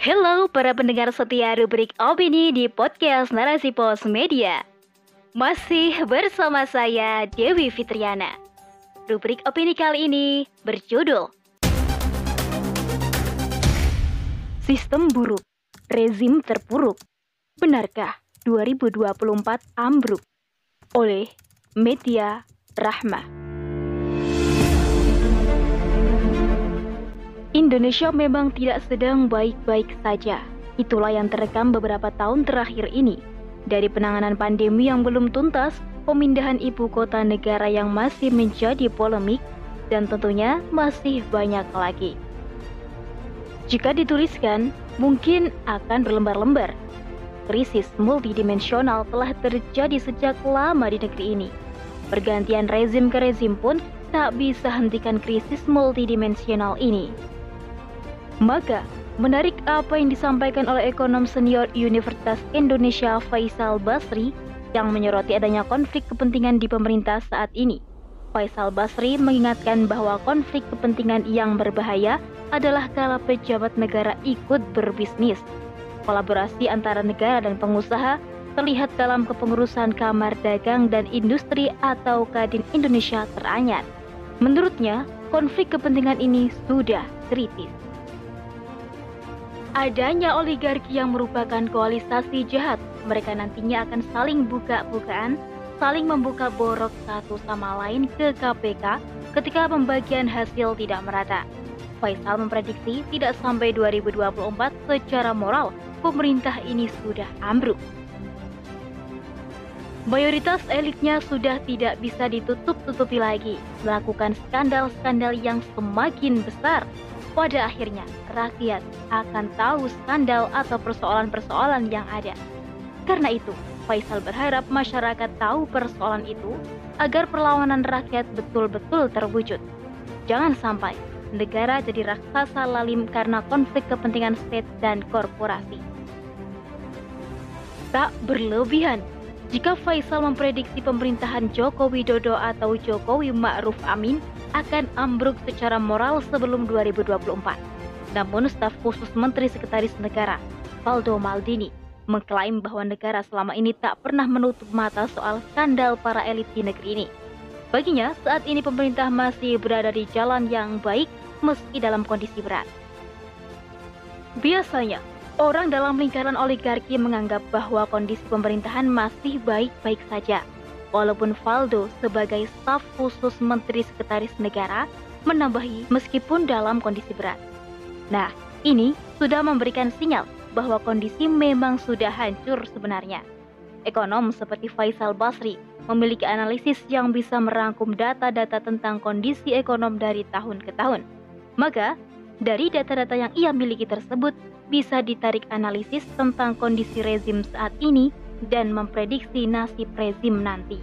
Halo para pendengar setia rubrik opini di podcast Narasi Pos Media. Masih bersama saya Dewi Fitriana. Rubrik opini kali ini berjudul Sistem buruk, rezim terpuruk. Benarkah 2024 ambruk? Oleh Media Rahmah. Indonesia memang tidak sedang baik-baik saja. Itulah yang terekam beberapa tahun terakhir ini. Dari penanganan pandemi yang belum tuntas, pemindahan ibu kota negara yang masih menjadi polemik, dan tentunya masih banyak lagi. Jika dituliskan, mungkin akan berlembar-lembar. Krisis multidimensional telah terjadi sejak lama di negeri ini. Pergantian rezim ke rezim pun tak bisa hentikan krisis multidimensional ini. Maka, menarik apa yang disampaikan oleh ekonom senior Universitas Indonesia Faisal Basri yang menyoroti adanya konflik kepentingan di pemerintah saat ini. Faisal Basri mengingatkan bahwa konflik kepentingan yang berbahaya adalah kala pejabat negara ikut berbisnis. Kolaborasi antara negara dan pengusaha terlihat dalam kepengurusan Kamar Dagang dan Industri atau Kadin Indonesia teranyar. Menurutnya, konflik kepentingan ini sudah kritis adanya oligarki yang merupakan koalisasi jahat. Mereka nantinya akan saling buka-bukaan, saling membuka borok satu sama lain ke KPK ketika pembagian hasil tidak merata. Faisal memprediksi tidak sampai 2024 secara moral pemerintah ini sudah ambruk. Mayoritas elitnya sudah tidak bisa ditutup-tutupi lagi, melakukan skandal-skandal yang semakin besar pada akhirnya rakyat akan tahu skandal atau persoalan-persoalan yang ada. Karena itu, Faisal berharap masyarakat tahu persoalan itu agar perlawanan rakyat betul-betul terwujud. Jangan sampai negara jadi raksasa lalim karena konflik kepentingan state dan korporasi. Tak berlebihan jika Faisal memprediksi pemerintahan Joko Widodo atau Jokowi Ma'ruf Amin akan ambruk secara moral sebelum 2024. Namun staf khusus Menteri Sekretaris Negara, Valdo Maldini, mengklaim bahwa negara selama ini tak pernah menutup mata soal skandal para elit di negeri ini. Baginya, saat ini pemerintah masih berada di jalan yang baik meski dalam kondisi berat. Biasanya, Orang dalam lingkaran oligarki menganggap bahwa kondisi pemerintahan masih baik-baik saja, walaupun Valdo sebagai staf khusus Menteri Sekretaris Negara menambahi meskipun dalam kondisi berat. Nah, ini sudah memberikan sinyal bahwa kondisi memang sudah hancur sebenarnya. Ekonom seperti Faisal Basri memiliki analisis yang bisa merangkum data-data tentang kondisi ekonom dari tahun ke tahun. Maka, dari data-data yang ia miliki tersebut, bisa ditarik analisis tentang kondisi rezim saat ini dan memprediksi nasib rezim nanti.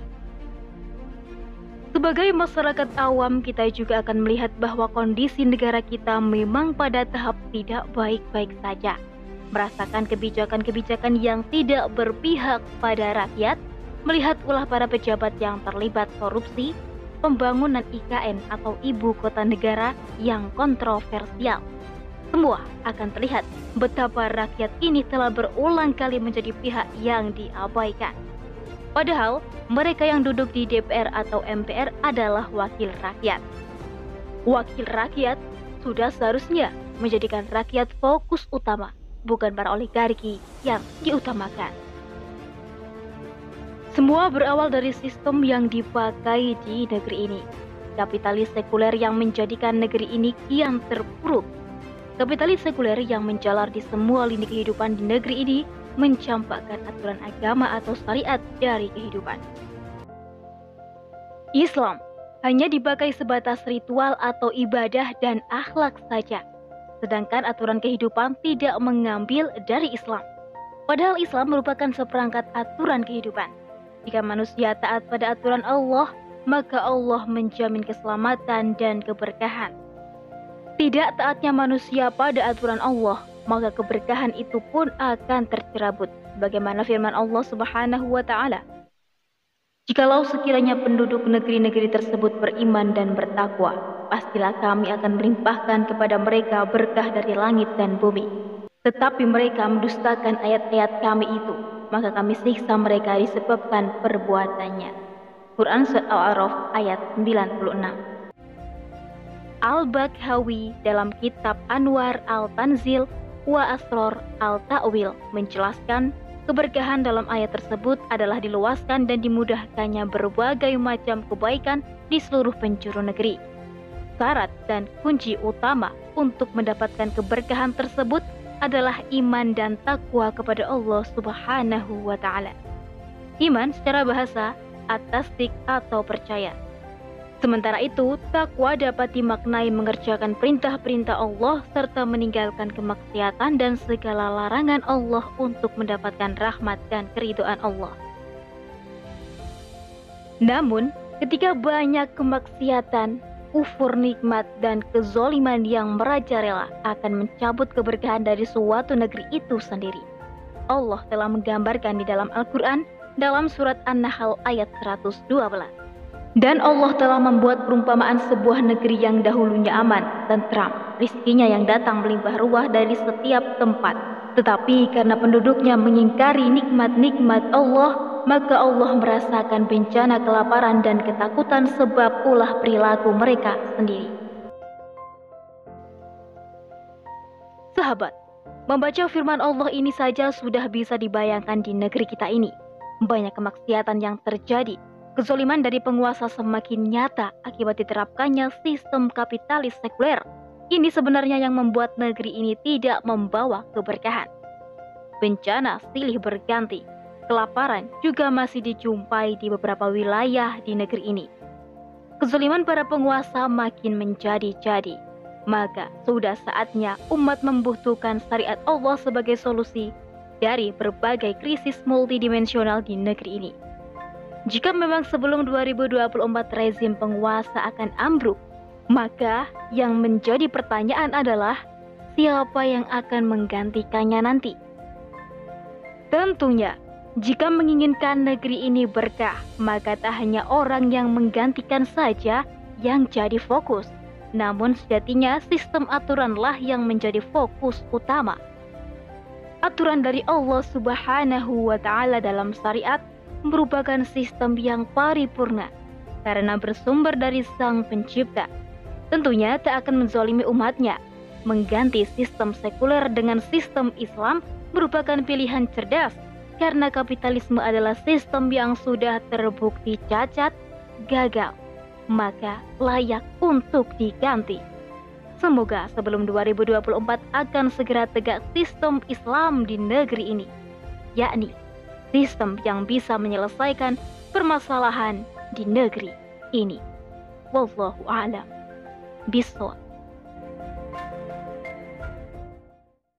Sebagai masyarakat awam, kita juga akan melihat bahwa kondisi negara kita memang pada tahap tidak baik-baik saja. Merasakan kebijakan-kebijakan yang tidak berpihak pada rakyat, melihat ulah para pejabat yang terlibat korupsi, pembangunan IKN atau ibu kota negara yang kontroversial semua akan terlihat betapa rakyat ini telah berulang kali menjadi pihak yang diabaikan. Padahal mereka yang duduk di DPR atau MPR adalah wakil rakyat. Wakil rakyat sudah seharusnya menjadikan rakyat fokus utama, bukan para oligarki yang diutamakan. Semua berawal dari sistem yang dipakai di negeri ini. Kapitalis sekuler yang menjadikan negeri ini kian terpuruk Kapitalis sekuler yang menjalar di semua lini kehidupan di negeri ini mencampakkan aturan agama atau syariat dari kehidupan. Islam hanya dipakai sebatas ritual atau ibadah dan akhlak saja, sedangkan aturan kehidupan tidak mengambil dari Islam. Padahal Islam merupakan seperangkat aturan kehidupan. Jika manusia taat pada aturan Allah, maka Allah menjamin keselamatan dan keberkahan tidak taatnya manusia pada aturan Allah, maka keberkahan itu pun akan tercerabut. Bagaimana firman Allah Subhanahu wa taala? Jikalau sekiranya penduduk negeri-negeri tersebut beriman dan bertakwa, pastilah kami akan melimpahkan kepada mereka berkah dari langit dan bumi. Tetapi mereka mendustakan ayat-ayat kami itu, maka kami siksa mereka disebabkan perbuatannya. Quran Surat Al-A'raf ayat 96 Al-Bakhawi dalam kitab Anwar Al-Tanzil wa Asror Al-Ta'wil menjelaskan Keberkahan dalam ayat tersebut adalah diluaskan dan dimudahkannya berbagai macam kebaikan di seluruh penjuru negeri. Syarat dan kunci utama untuk mendapatkan keberkahan tersebut adalah iman dan takwa kepada Allah Subhanahu wa taala. Iman secara bahasa atastik atau percaya. Sementara itu, takwa dapat dimaknai mengerjakan perintah-perintah Allah serta meninggalkan kemaksiatan dan segala larangan Allah untuk mendapatkan rahmat dan keridhaan Allah. Namun, ketika banyak kemaksiatan, kufur nikmat dan kezoliman yang merajalela akan mencabut keberkahan dari suatu negeri itu sendiri. Allah telah menggambarkan di dalam Al-Quran dalam surat An-Nahl ayat 112. Dan Allah telah membuat perumpamaan sebuah negeri yang dahulunya aman, tentram, rizkinya yang datang melimpah ruah dari setiap tempat. Tetapi karena penduduknya mengingkari nikmat-nikmat Allah, maka Allah merasakan bencana kelaparan dan ketakutan sebab ulah perilaku mereka sendiri. Sahabat, membaca firman Allah ini saja sudah bisa dibayangkan di negeri kita ini. Banyak kemaksiatan yang terjadi, Kezoliman dari penguasa semakin nyata akibat diterapkannya sistem kapitalis sekuler. Ini sebenarnya yang membuat negeri ini tidak membawa keberkahan. Bencana silih berganti, kelaparan juga masih dijumpai di beberapa wilayah di negeri ini. Kezoliman para penguasa makin menjadi-jadi. Maka sudah saatnya umat membutuhkan syariat Allah sebagai solusi dari berbagai krisis multidimensional di negeri ini. Jika memang sebelum 2024 rezim penguasa akan ambruk, maka yang menjadi pertanyaan adalah siapa yang akan menggantikannya nanti. Tentunya, jika menginginkan negeri ini berkah, maka tak hanya orang yang menggantikan saja yang jadi fokus, namun sejatinya sistem aturanlah yang menjadi fokus utama. Aturan dari Allah Subhanahu wa taala dalam syariat merupakan sistem yang paripurna karena bersumber dari Sang Pencipta. Tentunya tak akan menzolimi umatnya. Mengganti sistem sekuler dengan sistem Islam merupakan pilihan cerdas karena kapitalisme adalah sistem yang sudah terbukti cacat, gagal, maka layak untuk diganti. Semoga sebelum 2024 akan segera tegak sistem Islam di negeri ini, yakni sistem yang bisa menyelesaikan permasalahan di negeri ini. Wallahu a'lam bishawab.